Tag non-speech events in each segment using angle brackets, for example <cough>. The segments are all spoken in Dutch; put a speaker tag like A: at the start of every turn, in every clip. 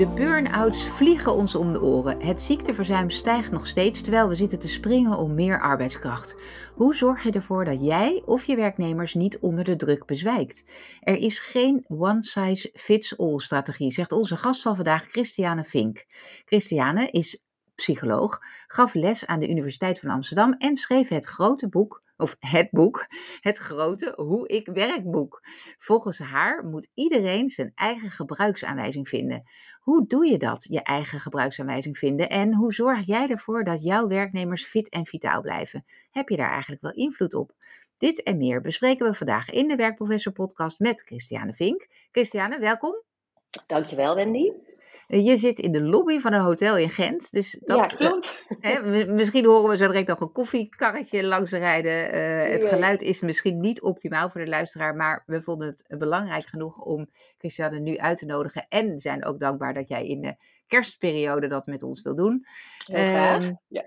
A: De burn-outs vliegen ons om de oren. Het ziekteverzuim stijgt nog steeds terwijl we zitten te springen om meer arbeidskracht. Hoe zorg je ervoor dat jij of je werknemers niet onder de druk bezwijkt? Er is geen one-size-fits-all strategie, zegt onze gast van vandaag, Christiane Vink. Christiane is psycholoog, gaf les aan de Universiteit van Amsterdam en schreef het grote boek of het boek, het grote Hoe ik werkboek. Volgens haar moet iedereen zijn eigen gebruiksaanwijzing vinden. Hoe doe je dat, je eigen gebruiksaanwijzing vinden? En hoe zorg jij ervoor dat jouw werknemers fit en vitaal blijven? Heb je daar eigenlijk wel invloed op? Dit en meer bespreken we vandaag in de Werkprofessor podcast met Christiane Vink. Christiane, welkom.
B: Dankjewel, Wendy.
A: Je zit in de lobby van een hotel in Gent. Dus dat,
B: ja, klopt. <laughs>
A: Hè, misschien horen we zo direct nog een koffiekarretje langs rijden. Uh, het geluid is misschien niet optimaal voor de luisteraar, maar we vonden het belangrijk genoeg om Christiane nu uit te nodigen. En zijn ook dankbaar dat jij in de kerstperiode dat met ons wil doen.
B: Um, ja.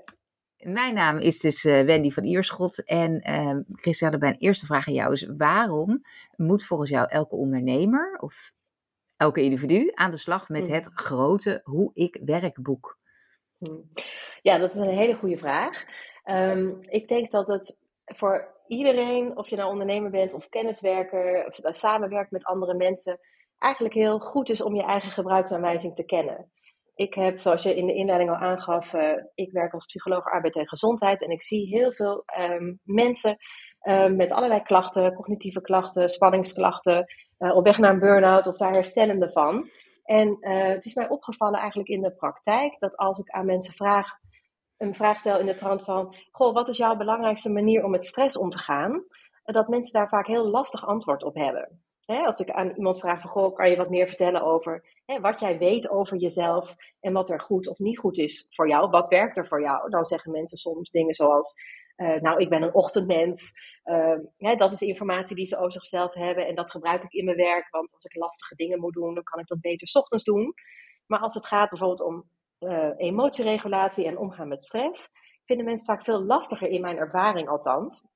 A: Mijn naam is dus uh, Wendy van Ierschot. En uh, Christiane, mijn eerste vraag aan jou is: waarom moet volgens jou elke ondernemer of elke individu aan de slag met het mm. grote Hoe ik werkboek?
B: Mm. Ja, dat is een hele goede vraag. Um, ik denk dat het voor iedereen, of je nou ondernemer bent of kenniswerker, of samenwerkt met andere mensen, eigenlijk heel goed is om je eigen gebruiksaanwijzing te kennen. Ik heb, zoals je in de inleiding al aangaf, uh, ik werk als psycholoog arbeid en gezondheid en ik zie heel veel um, mensen um, met allerlei klachten, cognitieve klachten, spanningsklachten, uh, op weg naar een burn-out of daar herstellende van. En uh, het is mij opgevallen eigenlijk in de praktijk dat als ik aan mensen vraag, een vraag stel in de trant van: Goh, wat is jouw belangrijkste manier om met stress om te gaan? Dat mensen daar vaak heel lastig antwoord op hebben. als ik aan iemand vraag van, goh, kan je wat meer vertellen over wat jij weet over jezelf en wat er goed of niet goed is voor jou? Wat werkt er voor jou? Dan zeggen mensen soms dingen zoals, uh, nou, ik ben een ochtendmens. Uh, dat is informatie die ze over zichzelf hebben en dat gebruik ik in mijn werk. Want als ik lastige dingen moet doen, dan kan ik dat beter s ochtends doen. Maar als het gaat bijvoorbeeld om uh, emotieregulatie en omgaan met stress, vinden mensen vaak veel lastiger in mijn ervaring althans.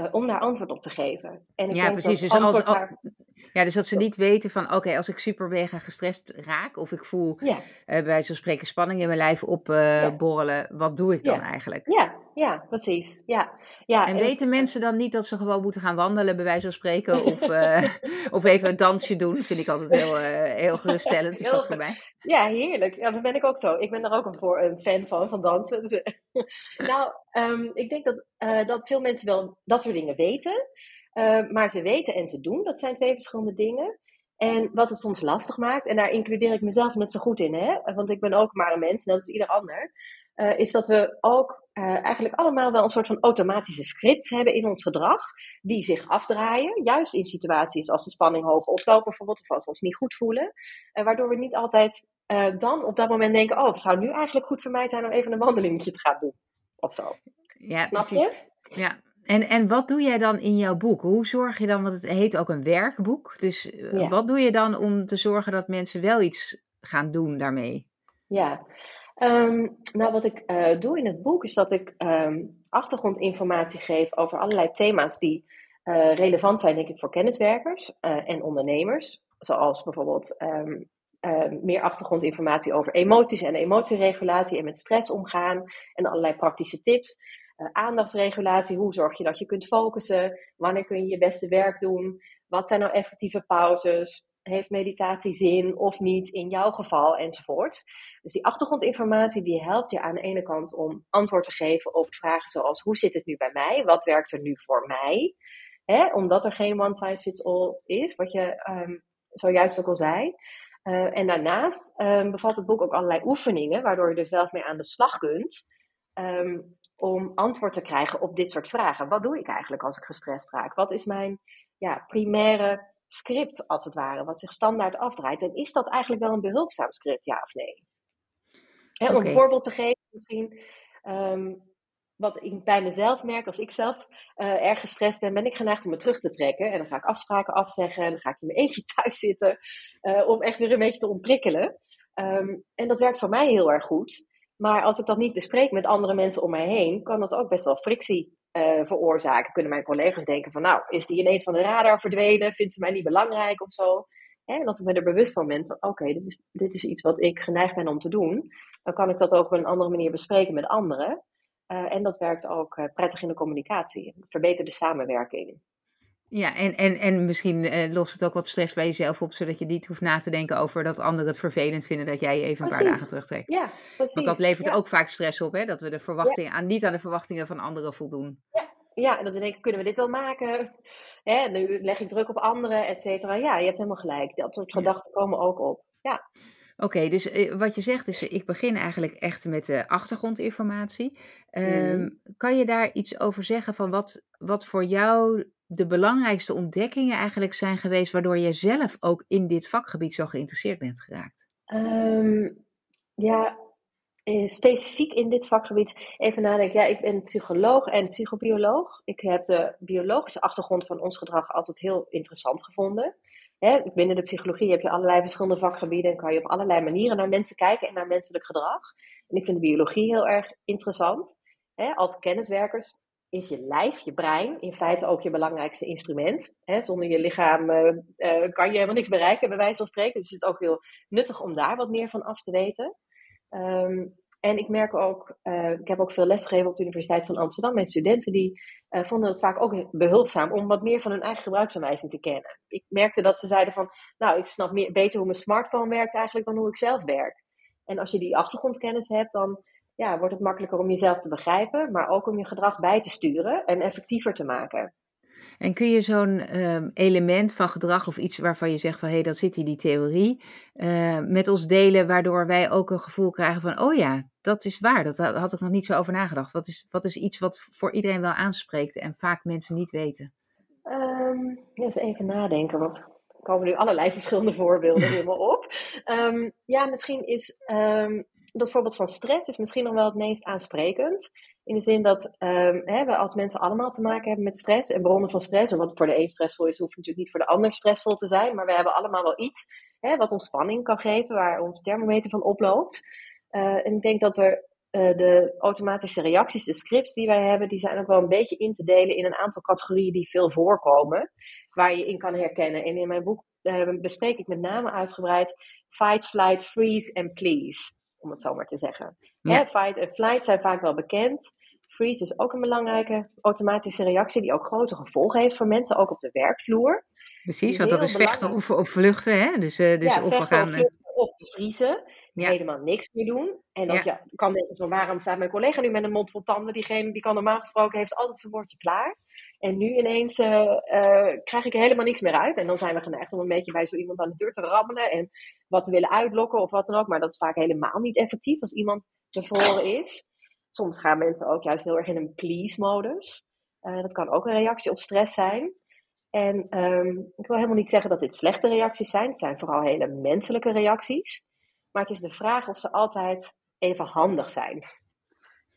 B: Uh, om daar antwoord op te geven.
A: En ik ja, precies. Dus, als, daar... ja, dus dat ze niet weten van, oké, als ik super mega gestrest raak, of ik voel ja. bij zo'n spreken spanning in mijn lijf opborrelen, ja. wat doe ik dan
B: ja.
A: eigenlijk?
B: Ja, ja, precies. Ja. Ja,
A: en, en weten het, mensen dan niet dat ze gewoon moeten gaan wandelen, bij wijze van spreken, of, <laughs> of even een dansje doen? Vind ik altijd heel, heel <laughs> geruststellend, is dat voor mij.
B: Ja, heerlijk. Ja, dat ben ik ook zo. Ik ben daar ook een, voor, een fan van, van dansen. Dus, <laughs> nou, um, ik denk dat, dat veel mensen wel dat soort dingen weten. Uh, maar ze weten en te doen, dat zijn twee verschillende dingen. En wat het soms lastig maakt, en daar includeer ik mezelf net zo goed in, hè, want ik ben ook maar een mens, net als ieder ander, uh, is dat we ook uh, eigenlijk allemaal wel een soort van automatische script hebben in ons gedrag, die zich afdraaien, juist in situaties als de spanning hoog oploopt bijvoorbeeld, of als we ons niet goed voelen, waardoor we niet altijd dan op dat moment denken, oh, het zou nu eigenlijk goed voor mij zijn om even een wandelingetje te gaan doen, of zo.
A: Ja, Snap precies. Je? Ja, en, en wat doe jij dan in jouw boek? Hoe zorg je dan, want het heet ook een werkboek. Dus ja. wat doe je dan om te zorgen dat mensen wel iets gaan doen daarmee?
B: Ja, um, nou wat ik uh, doe in het boek is dat ik um, achtergrondinformatie geef over allerlei thema's die uh, relevant zijn, denk ik, voor kenniswerkers uh, en ondernemers. Zoals bijvoorbeeld um, meer achtergrondinformatie over emoties en emotieregulatie en met stress omgaan en allerlei praktische tips. Aandachtsregulatie, hoe zorg je dat je kunt focussen? Wanneer kun je je beste werk doen? Wat zijn nou effectieve pauzes? Heeft meditatie zin of niet in jouw geval enzovoort? Dus die achtergrondinformatie die helpt je aan de ene kant om antwoord te geven op vragen zoals hoe zit het nu bij mij? Wat werkt er nu voor mij? Omdat er geen one size fits all is, wat je um, zojuist ook al zei. Uh, en daarnaast um, bevat het boek ook allerlei oefeningen, waardoor je er zelf mee aan de slag kunt. Um, om antwoord te krijgen op dit soort vragen. Wat doe ik eigenlijk als ik gestrest raak? Wat is mijn ja, primaire script, als het ware, wat zich standaard afdraait? En is dat eigenlijk wel een behulpzaam script, ja of nee? Hè, om een voorbeeld te geven, misschien. Um, wat ik bij mezelf merk, als ik zelf uh, erg gestrest ben, ben ik geneigd om me terug te trekken. En dan ga ik afspraken afzeggen en dan ga ik in mijn eentje <laughs> thuis zitten uh, om echt weer een beetje te ontprikkelen. Um, en dat werkt voor mij heel erg goed. Maar als ik dat niet bespreek met andere mensen om mij heen, kan dat ook best wel frictie uh, veroorzaken. Kunnen mijn collega's denken van, nou, is die ineens van de radar verdwenen? Vindt ze mij niet belangrijk of zo? En als ik me er bewust van ben van, oké, dit, is, dit is iets wat ik geneigd ben om te doen, dan kan ik dat ook op een andere manier bespreken met anderen. Uh, en dat werkt ook uh, prettig in de communicatie. Het verbetert de samenwerking.
A: Ja, en, en, en misschien uh, lost het ook wat stress bij jezelf op, zodat je niet hoeft na te denken over dat anderen het vervelend vinden dat jij je even een paar dagen terugtrekt.
B: Ja, precies.
A: Want dat levert ook vaak stress op, hè? dat we de verwachtingen, aan, niet aan de verwachtingen van anderen voldoen.
B: Ja, ja en dan denk ik, kunnen we dit wel maken? Hè, nu leg ik druk op anderen, et cetera. Ja, je hebt helemaal gelijk. Dat soort gedachten komen ook op. Ja.
A: Oké, dus uh, wat je zegt is, ik begin eigenlijk echt met de achtergrondinformatie. Um, mm. Kan je daar iets over zeggen van wat, wat voor jou de belangrijkste ontdekkingen eigenlijk zijn geweest, waardoor je zelf ook in dit vakgebied zo geïnteresseerd bent geraakt?
B: Um, ja, eh, specifiek in dit vakgebied even nadenken. Ja, ik ben psycholoog en psychobioloog. Ik heb de biologische achtergrond van ons gedrag altijd heel interessant gevonden. Binnen de psychologie heb je allerlei verschillende vakgebieden en kan je op allerlei manieren naar mensen kijken en naar menselijk gedrag. En ik vind de biologie heel erg interessant. Als kenniswerkers is je lijf, je brein, in feite ook je belangrijkste instrument. Hè? Zonder je lichaam uh, uh, kan je helemaal niks bereiken, bij wijze van spreken. Dus het is ook heel nuttig om daar wat meer van af te weten. Um, en ik merk ook, uh, ik heb ook veel lesgegeven op de Universiteit van Amsterdam. Mijn studenten die vonden het vaak ook behulpzaam om wat meer van hun eigen gebruiksaanwijzing te kennen. Ik merkte dat ze zeiden van, nou, ik snap meer, beter hoe mijn smartphone werkt eigenlijk dan hoe ik zelf werk. En als je die achtergrondkennis hebt, dan ja, wordt het makkelijker om jezelf te begrijpen, maar ook om je gedrag bij te sturen en effectiever te maken.
A: En kun je zo'n um, element van gedrag of iets waarvan je zegt van hé, hey, dat zit in die theorie, uh, met ons delen, waardoor wij ook een gevoel krijgen van oh ja, dat is waar, dat had ik nog niet zo over nagedacht. Wat is, wat is iets wat voor iedereen wel aanspreekt en vaak mensen niet weten?
B: Um, eens even nadenken, want er komen nu allerlei <laughs> verschillende voorbeelden helemaal op. Um, ja, misschien is dat voorbeeld van stress is misschien nog wel het meest aansprekend. In de zin dat um, hè, we als mensen allemaal te maken hebben met stress en bronnen van stress. En wat voor de een stressvol is, hoeft natuurlijk niet voor de ander stressvol te zijn. Maar we hebben allemaal wel iets hè, wat ons spanning kan geven, waar ons thermometer van oploopt. Uh, en ik denk dat er uh, de automatische reacties, de scripts die wij hebben, die zijn ook wel een beetje in te delen in een aantal categorieën die veel voorkomen. Waar je in kan herkennen. En in mijn boek uh, bespreek ik met name uitgebreid fight, flight, freeze en please om het zo maar te zeggen. Ja. fight en flight zijn vaak wel bekend. Freeze is ook een belangrijke automatische reactie die ook grote gevolgen heeft voor mensen, ook op de werkvloer.
A: Precies, want dat is vechten of, of vluchten, hè? Dus, uh, dus
B: ja,
A: of we gaan.
B: Of, of bevriezen, ja. helemaal niks meer doen. En dat ja. kan denken van waarom staat mijn collega nu met een mond vol tanden? Diegene die kan normaal gesproken heeft altijd zijn woordje klaar. En nu ineens uh, uh, krijg ik helemaal niks meer uit. En dan zijn we geneigd om een beetje bij zo iemand aan de deur te rammelen en wat te willen uitlokken of wat dan ook. Maar dat is vaak helemaal niet effectief als iemand bevroren is. Soms gaan mensen ook juist heel erg in een please-modus. Uh, dat kan ook een reactie op stress zijn. En um, ik wil helemaal niet zeggen dat dit slechte reacties zijn. Het zijn vooral hele menselijke reacties. Maar het is de vraag of ze altijd even handig zijn.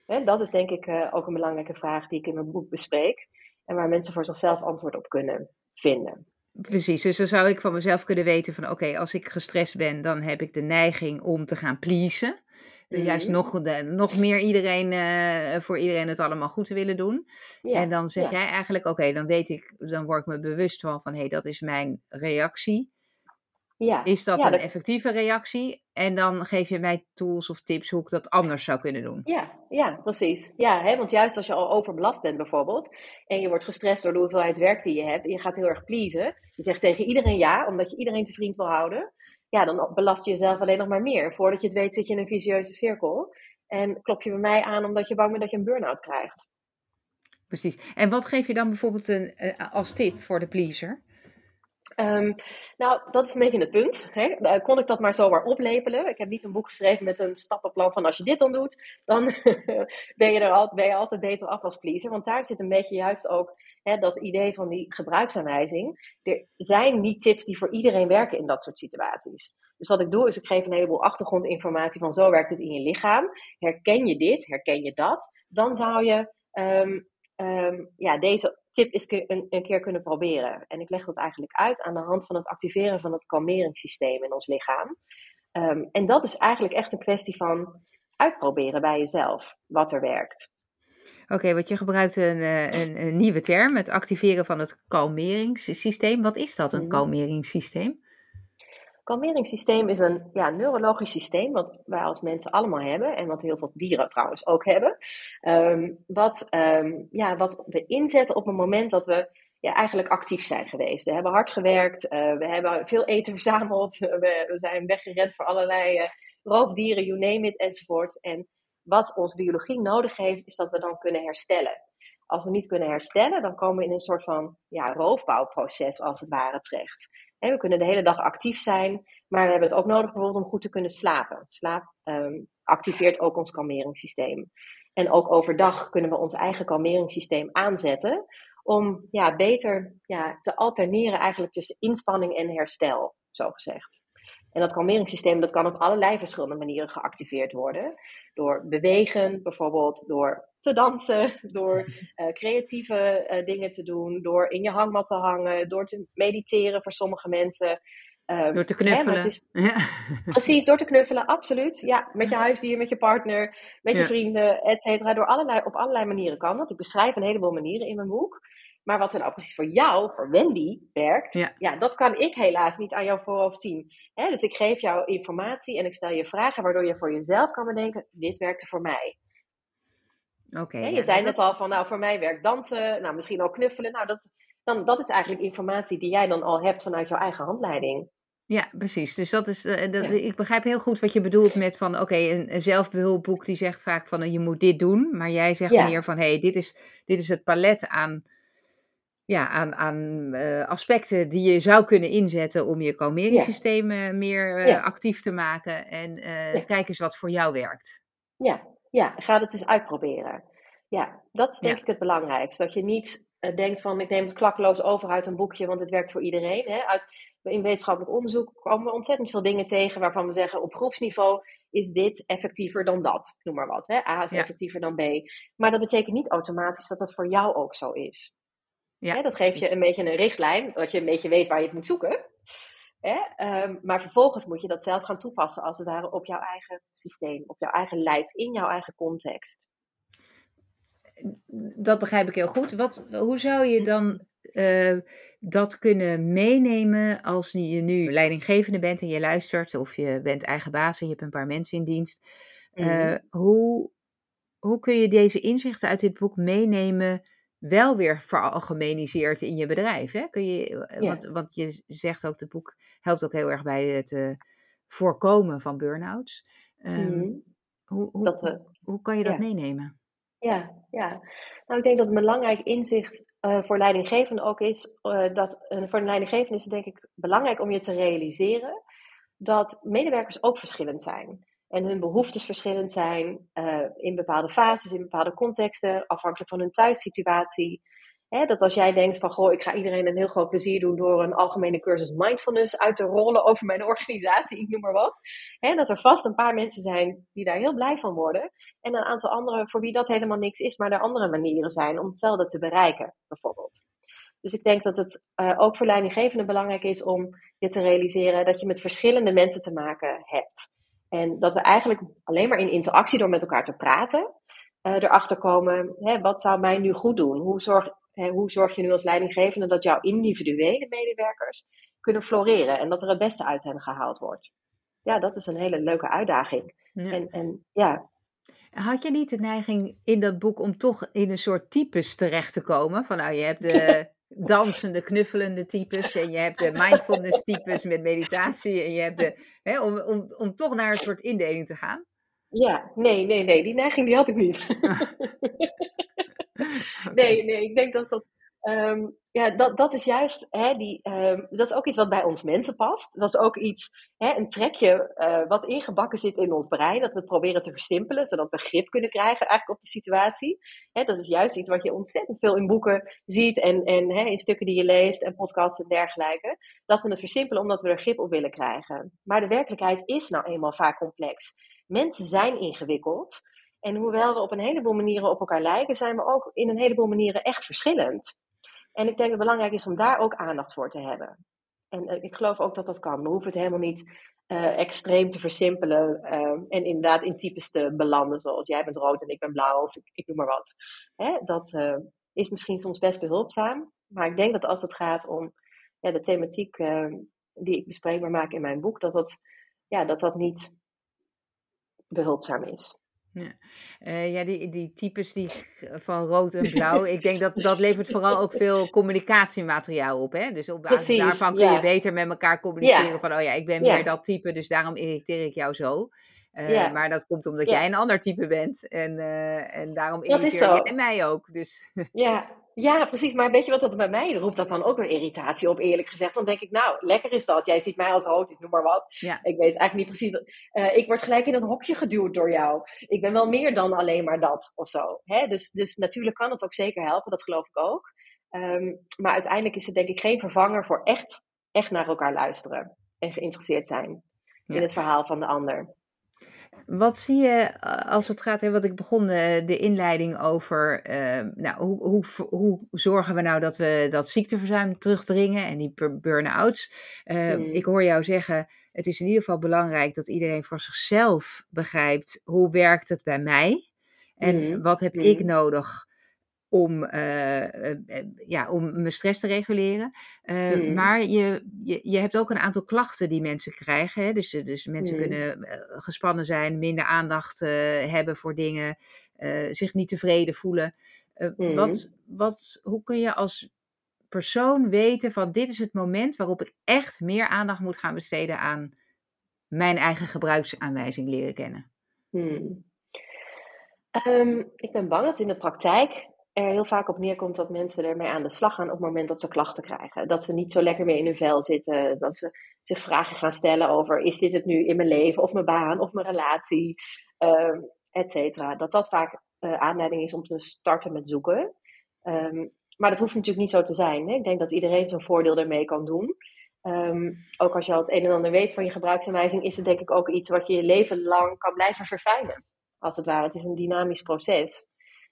B: Dat is denk ik ook een belangrijke vraag die ik in mijn boek bespreek. En waar mensen voor zichzelf antwoord op kunnen vinden.
A: Precies, dus dan zou ik van mezelf kunnen weten van oké, als ik gestrest ben, dan heb ik de neiging om te gaan pleasen. Mm-hmm. Juist nog, de, nog meer iedereen, uh, voor iedereen het allemaal goed te willen doen. Ja, en dan zeg ja. jij eigenlijk, oké, dan weet ik, dan word ik me bewust van, van hé, hey, dat is mijn reactie. Ja. Is dat een dat... effectieve reactie? En dan geef je mij tools of tips hoe ik dat anders zou kunnen doen.
B: Ja, ja precies. Ja, hè, want juist als je al overbelast bent bijvoorbeeld. En je wordt gestrest door de hoeveelheid werk die je hebt. En je gaat heel erg pleasen. Je zegt tegen iedereen ja, omdat je iedereen te vriend wil houden. Ja, dan belast je jezelf alleen nog maar meer. Voordat je het weet zit je in een vicieuze cirkel. En klop je bij mij aan omdat je bang bent dat je een burn-out krijgt.
A: Precies. En wat geef je dan bijvoorbeeld een, uh, als tip voor de pleaser?
B: Um, nou, dat is een beetje het punt. Hè? Kon ik dat maar zomaar oplepelen? Ik heb niet een boek geschreven met een stappenplan van als je dit dan doet, dan <laughs> ben, je er al, ben je altijd beter af als pleaser. Want daar zit een beetje juist ook hè, dat idee van die gebruiksaanwijzing. Er zijn niet tips die voor iedereen werken in dat soort situaties. Dus wat ik doe, is ik geef een heleboel achtergrondinformatie van zo werkt het in je lichaam. Herken je dit? Herken je dat? Dan zou je um, um, ja, deze tip is een, een keer kunnen proberen. En ik leg dat eigenlijk uit aan de hand van het activeren van het kalmeringssysteem in ons lichaam. Um, en dat is eigenlijk echt een kwestie van uitproberen bij jezelf wat er werkt.
A: Oké, want je gebruikt een, een, een, nieuwe term, het activeren van het kalmeringssysteem. Wat is dat, een mhm. kalmeringssysteem?
B: Kalmeringssysteem is een ja, neurologisch systeem, wat wij als mensen allemaal hebben en wat heel veel dieren trouwens ook hebben. Ehm, wat, um, ja, wat we inzetten op het moment dat we ja, eigenlijk actief zijn geweest. We hebben hard gewerkt, uh, we hebben veel eten verzameld, <laughs> we, we zijn weggerend voor allerlei uh, roofdieren, you name it, enzovoort. En wat onze biologie nodig heeft, is dat we dan kunnen herstellen. Als we niet kunnen herstellen, dan komen we in een soort van ja, roofbouwproces als het ware terecht we kunnen de hele dag actief zijn, maar we hebben het ook nodig bijvoorbeeld om goed te kunnen slapen. Slaap um, activeert ook ons kalmeringssysteem. En ook overdag kunnen we ons eigen kalmeringssysteem aanzetten om ja, beter ja, te alterneren eigenlijk tussen inspanning en herstel, zo gezegd. En dat kalmeringssysteem dat kan op allerlei verschillende manieren geactiveerd worden. Door bewegen, bijvoorbeeld door te dansen, door uh, creatieve uh, dingen te doen, door in je hangmat te hangen, door te mediteren voor sommige mensen.
A: Uh, door te knuffelen. Is,
B: ja. Precies, door te knuffelen, absoluut. Ja, met je huisdier, met je partner, met je vrienden, et cetera. Door allerlei, op allerlei manieren kan dat. Ik beschrijf een heleboel manieren in mijn boek. Maar wat er nou precies voor jou, voor Wendy, werkt, ja. ja dat kan ik helaas niet aan jouw voorhoofd zien. dus ik geef jou informatie en ik stel je vragen waardoor je voor jezelf kan bedenken, dit werkte voor mij. Oké. je zei net al van, nou voor mij werkt dansen, nou misschien ook knuffelen. Nou dat, dan, dat is eigenlijk informatie die jij dan al hebt vanuit jouw eigen handleiding.
A: Ja, precies. Dus dat is, uh, ik begrijp heel goed wat je bedoelt met van, oké, een, een, zelfbehulpboek die zegt vaak van, uh, je moet dit doen. Maar jij zegt meer van, hé, hey, dit, is, dit is het palet aan ja, aan, aan uh, aspecten die je zou kunnen inzetten om je kalmeringssysteem meer actief te maken. En kijk eens wat voor jou werkt.
B: Ja, ja, ga het eens uitproberen. Ja, dat is denk ik het belangrijkste. Dat je niet denkt van ik neem het klakkeloos over uit een boekje, want het werkt voor iedereen. Hè? Uit, in wetenschappelijk onderzoek komen we ontzettend veel dingen tegen waarvan we zeggen op groepsniveau is dit effectiever dan dat. Noem maar wat. Hè? A is effectiever dan B. Maar dat betekent niet automatisch dat dat voor jou ook zo is. Ja, dat geeft je een beetje een richtlijn, dat je een beetje weet waar je het moet zoeken. Um, maar vervolgens moet je dat zelf gaan toepassen, als het ware, op jouw eigen systeem, op jouw eigen lijf, in jouw eigen context.
A: Dat begrijp ik heel goed. Wat, hoe zou je dan uh, dat kunnen meenemen als je nu leidinggevende bent en je luistert, of je bent eigen baas en je hebt een paar mensen in dienst? Uh, hoe, hoe kun je deze inzichten uit dit boek meenemen wel weer veralgemeniseerd in je bedrijf. Hè? Kun je, eh, want, want je zegt ook, het boek helpt ook heel erg bij het uh, voorkomen van burn-outs. Um, hoe, hoe, dat, uh, hoe kan je dat meenemen?
B: Ja, ja, nou ik denk dat een belangrijk inzicht uh, voor leidinggevenden ook is, dat voor een leidinggevende is het denk ik belangrijk om je te realiseren dat medewerkers ook verschillend zijn en hun behoeftes verschillend zijn in bepaalde fases, in bepaalde contexten, afhankelijk van hun thuissituatie. Dat als jij denkt van, goh, ik ga iedereen een heel groot plezier doen door een algemene cursus mindfulness uit te rollen over mijn organisatie, ik noem maar wat. Hè, dat er vast een paar mensen zijn die daar heel blij van worden. En een aantal anderen voor wie dat helemaal niks is, maar er andere manieren zijn om hetzelfde te bereiken, bijvoorbeeld. Dus ik denk dat het uh, ook voor leidinggevenden belangrijk is om je te realiseren dat je met verschillende mensen te maken hebt. En dat we eigenlijk alleen maar in interactie door met elkaar te praten, uh, erachter komen, hè, wat zou mij nu goed doen? Hoe zorg, hoe zorg je nu als leidinggevende dat jouw individuele medewerkers kunnen floreren en dat er het beste uit hen gehaald wordt? Ja, dat is een hele leuke uitdaging. Ja. En, en ja,
A: had je niet de neiging in dat boek om toch in een soort types terecht te komen? Van nou, je hebt de <laughs> dansende, knuffelende types. En je hebt de mindfulness types met meditatie. En je hebt de, hè, om, om, om toch naar een soort indeling te gaan.
B: Ja, nee, nee, nee. Die neiging die had ik niet. <laughs> <laughs> Nee, nee. Ik denk dat dat Um, ja, dat, dat is juist, hè, die, um, dat is ook iets wat bij ons mensen past. Dat is ook iets, hè, een trekje uh, wat ingebakken zit in ons brein, dat we het proberen te versimpelen, zodat we grip kunnen krijgen eigenlijk op de situatie. Hè, dat is juist iets wat je ontzettend veel in boeken ziet en, en hè, in stukken die je leest en podcasts en dergelijke. Dat we het versimpelen omdat we er grip op willen krijgen. Maar de werkelijkheid is nou eenmaal vaak complex. Mensen zijn ingewikkeld. En hoewel we op een heleboel manieren op elkaar lijken, zijn we ook in een heleboel manieren echt verschillend. En ik denk dat het belangrijk is om daar ook aandacht voor te hebben. En ik geloof ook dat dat kan. We hoeven het helemaal niet extreem te versimpelen en inderdaad in types te belanden, zoals jij bent rood en ik ben blauw, of ik, ik maar wat. Hè? Dat is misschien soms best behulpzaam, maar ik denk dat als het gaat om ja, de thematiek die ik bespreekbaar maak in mijn boek, dat dat, ja, dat, dat niet behulpzaam is.
A: Ja, uh, ja die, die types die, van rood en blauw, <laughs> ik denk dat dat levert vooral ook veel communicatiemateriaal op. Hè? Dus op basis daarvan kun je beter met elkaar communiceren van, oh ja, ik ben meer dat type, dus daarom irriteer ik jou zo. Uh, maar dat komt omdat jij een ander type bent en, uh, en daarom irriteer je mij ook. Dus.
B: Ja, ja, precies. Maar weet je wat dat bij mij roept dat dan ook weer irritatie op, eerlijk gezegd. Dan denk ik, nou, lekker is dat. Jij ziet mij als rood, ik noem maar wat. Ik weet eigenlijk niet precies. Uh, ik word gelijk in een hokje geduwd door jou. Ik ben wel meer dan alleen maar dat of zo. Hè? Dus, dus natuurlijk kan het ook zeker helpen, dat geloof ik ook. Um, maar uiteindelijk is het denk ik geen vervanger voor echt, echt naar elkaar luisteren. En geïnteresseerd zijn in het verhaal van de ander.
A: Wat zie je eh, als het gaat, hè, wat ik begon de, de inleiding over, uh, nou, hoe, hoe, hoe zorgen we nou dat we dat ziekteverzuim terugdringen en die burn-outs? Uh, Ik hoor jou zeggen, het is in ieder geval belangrijk dat iedereen voor zichzelf begrijpt, hoe werkt het bij mij? En mm. wat heb mm. ik nodig om, uh, ja, om mijn stress te reguleren. Uh, Maar je, je, je hebt ook een aantal klachten die mensen krijgen. Hè? Dus, dus mensen mm. kunnen gespannen zijn, minder aandacht hebben voor dingen, zich niet tevreden voelen. Mm. wat, wat, hoe kun je als persoon weten van dit is het moment waarop ik echt meer aandacht moet gaan besteden aan mijn eigen gebruiksaanwijzing leren kennen?
B: Um, ik ben bang dat in de praktijk er heel vaak op neerkomt dat mensen ermee aan de slag gaan op het moment dat ze klachten krijgen. Dat ze niet zo lekker meer in hun vel zitten. Dat ze zich vragen gaan stellen over: is dit het nu in mijn leven, of mijn baan, of mijn relatie, uh, et cetera. Dat dat vaak uh, aanleiding is om te starten met zoeken. Um, maar dat hoeft natuurlijk niet zo te zijn. Hè? Ik denk dat iedereen zijn voordeel ermee kan doen. Um, ook als je al het een en ander weet van je gebruiksaanwijzing, is het denk ik ook iets wat je je leven lang kan blijven verfijnen. Als het ware. Het is een dynamisch proces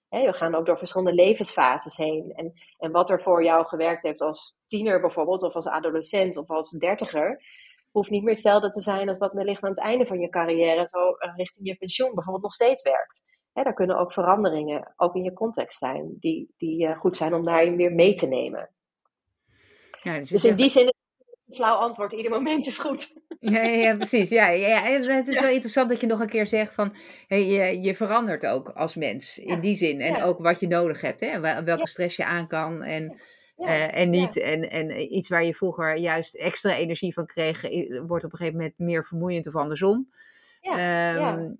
B: we gaan ook door verschillende levensfases heen. En, en wat er voor jou gewerkt heeft als tiener bijvoorbeeld, of als adolescent of als dertiger, hoeft niet meer hetzelfde te zijn als wat wellicht aan het einde van je carrière, zo eh, richting je pensioen bijvoorbeeld, nog steeds werkt. He, daar kunnen ook veranderingen, ook in je context zijn, die, die uh, goed zijn om daarin weer mee te nemen. Ja, dus, dus in die zin flauw antwoord. Ieder moment is goed.
A: Ja, ja, precies. Ja, ja, het is wel interessant dat je nog een keer zegt van hey, je, je verandert ook als mens in die zin. En ook wat je nodig hebt. Hè? Welke stress je aan kan en, uh, en niet. En, en iets waar je vroeger juist extra energie van kreeg, wordt op een gegeven moment meer vermoeiend of andersom.
B: Ja, um,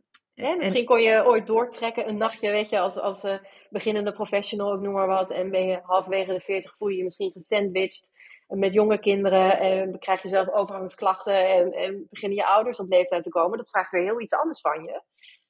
B: misschien kon je ooit doortrekken een nachtje, weet je, als, als uh, beginnende professional, ik noem maar wat. En ben je halverwege de 40 voel je je misschien gesandwiched met jonge kinderen en krijg je zelf overgangsklachten en, en beginnen je ouders op leeftijd te komen. Dat vraagt weer heel iets anders van je.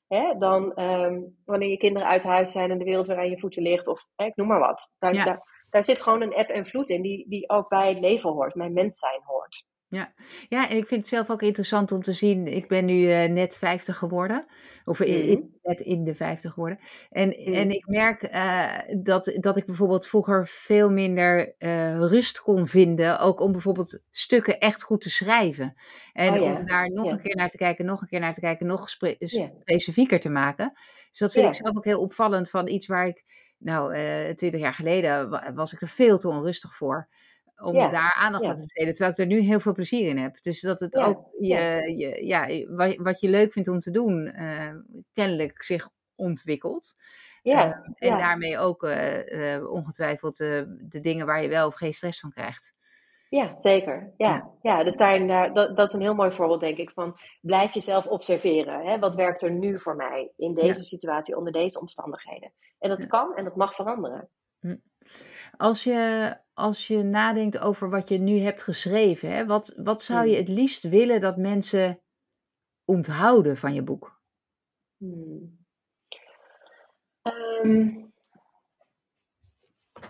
B: Hè, dan ehm, wanneer je kinderen uit huis zijn en de wereld weer aan je voeten ligt. Of hè, ik noem maar wat. Daar, daar, daar, zit gewoon een app en vloed in die, die ook bij het leven hoort, bij mens zijn hoort.
A: Ja. ja, en ik vind het zelf ook interessant om te zien. Ik ben nu uh, net 50 geworden. Of in, mm. net in de 50 geworden. En, mm. en ik merk uh, dat, dat ik bijvoorbeeld vroeger veel minder uh, rust kon vinden. Ook om bijvoorbeeld stukken echt goed te schrijven. En oh, om daar nog een keer naar te kijken, nog een keer naar te kijken, nog spe specifieker te maken. Dus dat vind ik zelf ook heel opvallend van iets waar ik. Nou, twintig jaar geleden was ik er veel te onrustig voor om daar aandacht aan te besteden. Terwijl ik er nu heel veel plezier in heb. Dus dat het ook je, je, ja, wat, wat je leuk vindt om te doen, uh, kennelijk zich ontwikkelt. Ja, uh, en daarmee ook uh, ongetwijfeld de dingen waar je wel of geen stress van krijgt.
B: Ja, zeker. Ja, ja. dus daarin, daar, dat, dat is een heel mooi voorbeeld, denk ik, van blijf jezelf observeren. Hè? Wat werkt er nu voor mij in deze situatie, onder deze omstandigheden? En dat kan en dat mag veranderen. Hm.
A: Als je, als je nadenkt over wat je nu hebt geschreven, hè, wat, wat zou je hmm. het liefst willen dat mensen onthouden van je boek? Hmm.
B: Ehm,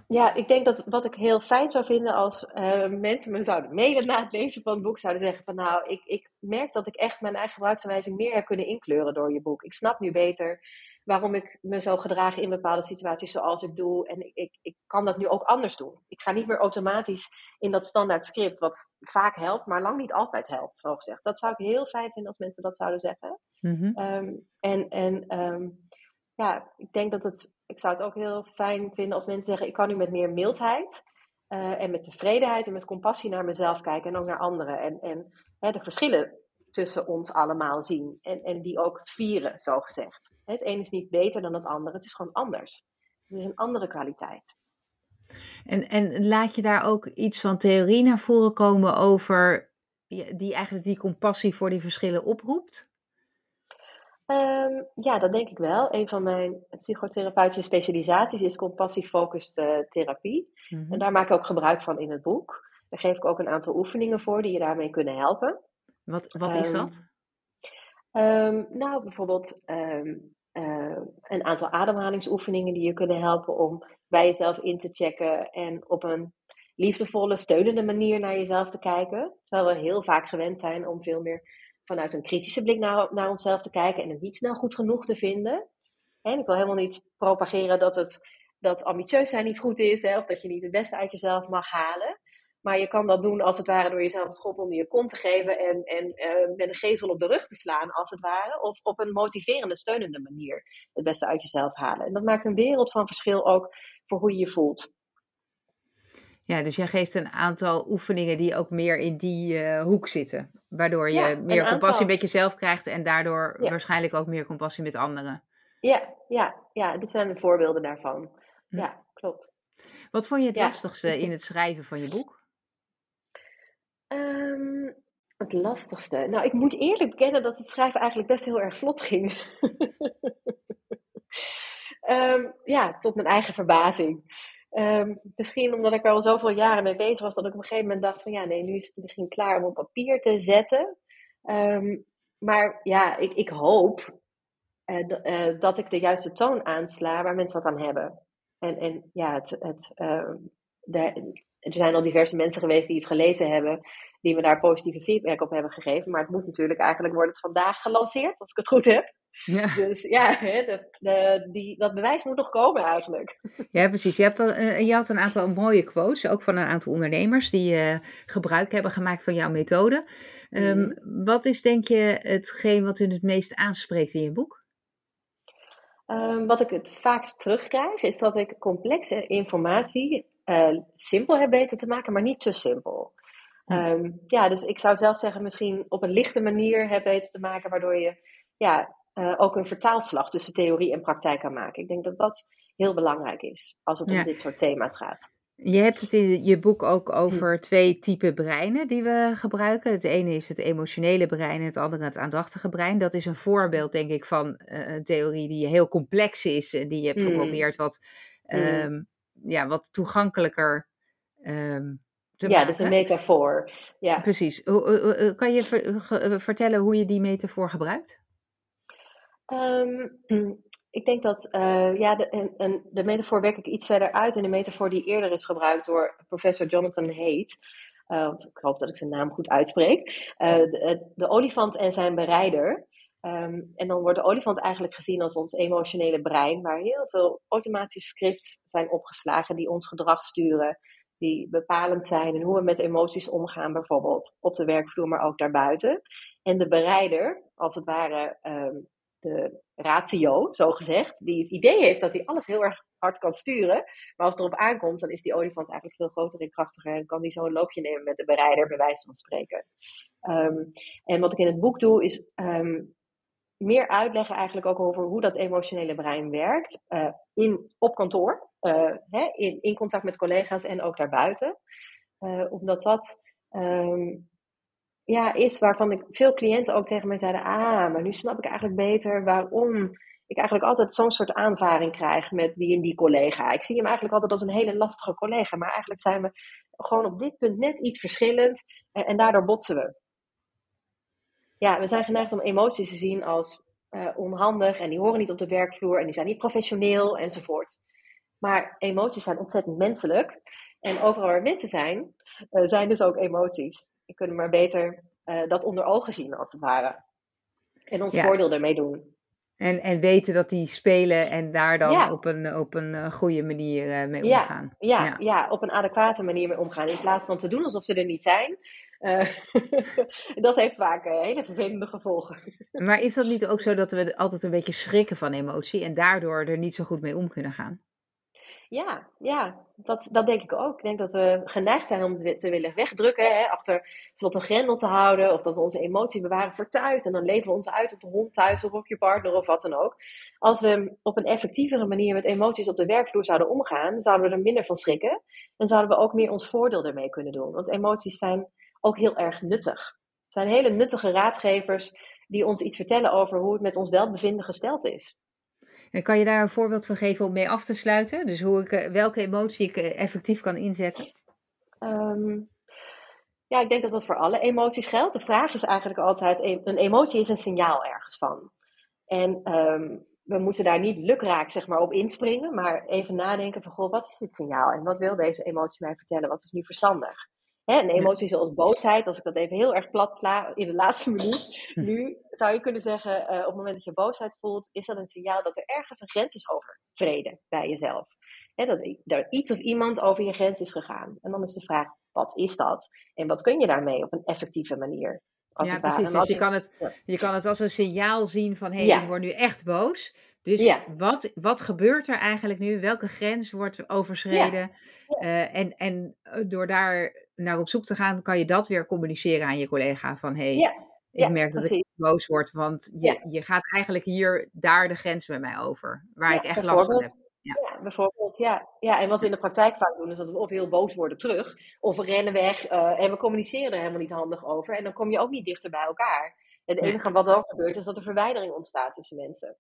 B: ja, ik denk dat wat ik heel fijn zou vinden als uh, mensen me zouden mailen na het lezen van het boek, zouden zeggen van nou, ik, ik merk dat ik echt mijn eigen gebruiksaanwijzing meer heb kunnen inkleuren door je boek. Ik snap nu beter waarom ik me zo gedraag in bepaalde situaties zoals ik doe. En ik, ik, ik kan dat nu ook anders doen. Ik ga niet meer automatisch in dat standaard script, wat vaak helpt, maar lang niet altijd helpt, zo gezegd. Dat zou ik heel fijn vinden als mensen dat zouden zeggen.
A: Mhm.
B: Ehm, en en ehm, ja, ik denk dat het, ik zou het ook heel fijn vinden als mensen zeggen, ik kan nu met meer mildheid eh, en met tevredenheid en met compassie naar mezelf kijken en ook naar anderen. En, en hè, de verschillen tussen ons allemaal zien en, en die ook vieren, zo gezegd. Het een is niet beter dan het andere, het is gewoon anders. Het is een andere kwaliteit.
A: En, en laat je daar ook iets van theorie naar voren komen over die eigenlijk die compassie voor die verschillen oproept?
B: Ehm, ja, dat denk ik wel. Een van mijn psychotherapeutische specialisaties is compassiefocused uh, therapie.
A: Mhm.
B: En daar maak ik ook gebruik van in het boek. Daar geef ik ook een aantal oefeningen voor die je daarmee kunnen helpen.
A: Wat, wat is
B: Ehm,
A: dat?
B: Ehm, nou, bijvoorbeeld eh, een aantal ademhalingsoefeningen die je kunnen helpen om bij jezelf in te checken en op een liefdevolle, steunende manier naar jezelf te kijken. Terwijl we heel vaak gewend zijn om veel meer vanuit een kritische blik naar, naar onszelf te kijken en het niet snel goed genoeg te vinden. En ik wil helemaal niet propageren dat, het, dat ambitieus zijn niet goed is, hè, of dat je niet het beste uit jezelf mag halen. Maar je kan dat doen als het ware door jezelf een schop onder je kont te geven en, en eh, met een gezel op de rug te slaan, als het ware. Of op een motiverende, steunende manier het beste uit jezelf halen. En dat maakt een wereld van verschil ook voor hoe je je voelt.
A: Ja, dus jij geeft een aantal oefeningen die ook meer in die eh, hoek zitten. Waardoor je
B: Ja,
A: meer
B: aantal.
A: compassie met jezelf krijgt en daardoor
B: Ja.
A: waarschijnlijk ook meer compassie met anderen.
B: Ja, ja, ja, dit zijn de voorbeelden daarvan.
A: Hm.
B: Ja, klopt.
A: Wat vond je het
B: Ja.
A: lastigste in het schrijven van je boek?
B: Ehm, het lastigste. Nou, ik moet eerlijk bekennen dat het schrijven eigenlijk best heel erg vlot ging. <laughs> Ehm, ja, tot mijn eigen verbazing. Ehm, misschien omdat ik er al zoveel jaren mee bezig was, dat ik op een gegeven moment dacht van ja, nee, nu is het misschien klaar om op papier te zetten. Maar ja, ik, ik hoop eh, eh, dat ik de juiste toon aansla waar mensen wat aan hebben. En, en ja, het, het, ehm, de- er zijn al diverse mensen geweest die het gelezen hebben, die me daar positieve feedback op hebben gegeven. Maar het moet natuurlijk eigenlijk wordt het vandaag gelanceerd, als ik het goed heb.
A: Ja,
B: Dus ja, de, de, die, dat bewijs moet nog komen eigenlijk.
A: ja precies. Je, hebt al, eh, je had een aantal mooie quotes, ook van een aantal ondernemers die eh, gebruik hebben gemaakt van jouw methode. Ehm,
B: Mhm.
A: Wat is denk je hetgeen wat u het meest aanspreekt in je boek?
B: Ehm, wat ik het vaakst terugkrijg, is dat ik complexe informatie eh, simpel heb weten te maken, maar niet te simpel.
A: Hm.
B: Ehm, ja, dus ik zou zelf zeggen, misschien op een lichte manier heb weten te maken, waardoor je ja, eh, ook een vertaalslag tussen theorie en praktijk kan maken. Ik denk dat dat heel belangrijk is als het
A: Ja.
B: om dit soort thema's gaat.
A: Je hebt het in je boek ook over twee typen breinen die we gebruiken. Het ene is het emotionele brein en het andere het aandachtige brein. Dat is een voorbeeld, denk ik, van eh, een theorie die heel complex is en die je hebt
B: Mm.
A: geprobeerd wat,
B: Mm.
A: ehm, ja, wat toegankelijker ehm, te
B: Ja,
A: maken.
B: dat is een metafoor. Ja.
A: Precies. Kan je eh, vertellen hoe je die metafoor gebruikt?
B: Ehm, <clears throat> ik denk dat, eh, ja, de, en, en de metafoor werk ik iets verder uit in de metafoor die eerder is gebruikt door professor Jonathan Haidt. Eh, ik hoop dat ik zijn naam goed uitspreek. De, de olifant en zijn berijder. Ehm, en dan wordt de olifant eigenlijk gezien als ons emotionele brein, waar heel veel automatische scripts zijn opgeslagen die ons gedrag sturen, die bepalend zijn in hoe we met emoties omgaan, bijvoorbeeld op de werkvloer, maar ook daarbuiten. En de berijder, als het ware ehm, de ratio, zo gezegd, die het idee heeft dat hij alles heel erg hard kan sturen. Maar als het erop aankomt, dan is die olifant eigenlijk veel groter en krachtiger en kan die zo een loopje nemen met de berijder, bij wijze van spreken. Ehm, en wat ik in het boek doe, is meer uitleggen eigenlijk ook over hoe dat emotionele brein werkt eh, in, op kantoor, eh, hè, in, in contact met collega's en ook daarbuiten. Eh, omdat dat ehm, ja, is waarvan ik veel cliënten ook tegen mij zeiden: Ah, maar nu snap ik eigenlijk beter waarom ik eigenlijk altijd zo'n soort aanvaring krijg met die en die collega. Ik zie hem eigenlijk altijd als een hele lastige collega, maar eigenlijk zijn we gewoon op dit punt net iets verschillend en, en daardoor botsen we. Ja, we zijn geneigd om emoties te zien als eh, onhandig en die horen niet op de werkvloer en die zijn niet professioneel enzovoort. Maar emoties zijn ontzettend menselijk en overal waar mensen zijn, eh, zijn dus ook emoties. We kunnen maar beter eh, dat onder ogen zien als het ware. En ons
A: Ja.
B: voordeel ermee doen.
A: En, en weten dat die spelen en daar dan op een, op een goede manier mee omgaan.
B: Ja, ja, ja. op een adequate manier mee omgaan. In plaats van te doen alsof ze er niet zijn. <laughs> dat heeft vaak hele vervelende gevolgen. <laughs>
A: maar is dat niet ook zo dat we altijd een beetje schrikken van emotie en daardoor er niet zo goed mee om kunnen gaan?
B: Ja, ja dat, dat denk ik ook. Ik denk dat we geneigd zijn om het te willen wegdrukken, hè, achter tot een grendel te houden, of dat we onze emotie bewaren voor thuis. En dan leven we ons uit op de hond thuis of op je partner of wat dan ook. Als we op een effectievere manier met emoties op de werkvloer zouden omgaan, zouden we er minder van schrikken. En zouden we ook meer ons voordeel ermee kunnen doen. Want emoties zijn ook heel erg nuttig. Het zijn hele nuttige raadgevers die ons iets vertellen over hoe het met ons welbevinden gesteld is.
A: En kan je daar een voorbeeld van geven om mee af te sluiten? Dus hoe ik, eh, welke emotie ik eh, effectief kan inzetten?
B: Ehm, ja, ik denk dat dat voor alle emoties geldt. De vraag is eigenlijk altijd: een emotie is een signaal ergens van. En ehm, we moeten daar niet lukraak zeg maar, op inspringen, maar even nadenken van: goh, wat is dit signaal en wat wil deze emotie mij vertellen? Wat is nu verstandig? Hè, een emotie zoals boosheid, als ik dat even heel erg plat sla in de laatste <laughs> minuut. Nu zou je kunnen zeggen, uh, op het moment dat je boosheid voelt, is dat een signaal dat er ergens een grens is overtreden bij jezelf. Hè, dat er iets of iemand over je grens is gegaan. En dan is de vraag, wat is dat? En wat kun je daarmee op een effectieve manier?
A: ja, precies. Dus je, kan het, je kan het als een signaal zien van, hé, hey, ik word nu echt boos. Dus wat, wat gebeurt er eigenlijk nu? Welke grens wordt overschreden? Uh, en, en eh, door daar naar op zoek te gaan, kan je dat weer communiceren aan je collega. Van hé, hey, ik merk dat ik boos word, want je, je gaat eigenlijk hier, daar de grens met mij over. Waar ik echt last van heb.
B: Ja. bijvoorbeeld, ja. ja. En wat we in de praktijk vaak doen, is dat we of heel boos worden terug, of we rennen weg uh, en we communiceren er helemaal niet handig over. En dan kom je ook niet dichter bij elkaar. En het enige wat dan gebeurt, is dat er verwijdering ontstaat tussen mensen.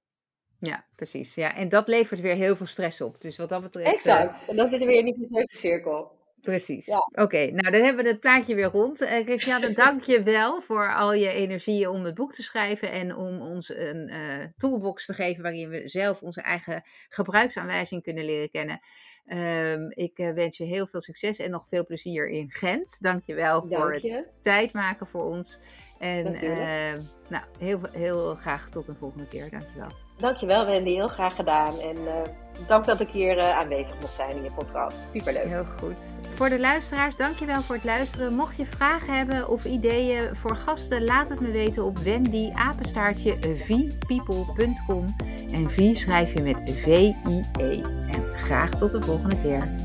A: Ja, precies. Ja, en dat levert weer heel veel stress op. Dus wat dat betreft.
B: Exact. En dan zitten we weer in die cirkel.
A: Precies. Oké, nou dan hebben we het plaatje weer rond. Uh, Christiane, <laughs> dank je wel voor al je energieën om het boek te schrijven en om ons een uh, toolbox te geven waarin we zelf onze eigen gebruiksaanwijzing kunnen leren kennen. Um, ik uh, wens je heel veel succes en nog veel plezier in Gent. Dank je wel voor het tijd maken voor ons. En nou, heel, heel graag tot een volgende keer. Dank je wel.
B: Dankjewel Wendy, heel graag gedaan. En uh, dank dat ik hier uh, aanwezig mocht zijn in je podcast. Superleuk.
A: Heel goed. Voor de luisteraars, dankjewel voor het luisteren. Mocht je vragen hebben of ideeën voor gasten, laat het me weten op wendyapenstaartje vpeople.com. En V schrijf je met V-I-E. En graag tot de volgende keer.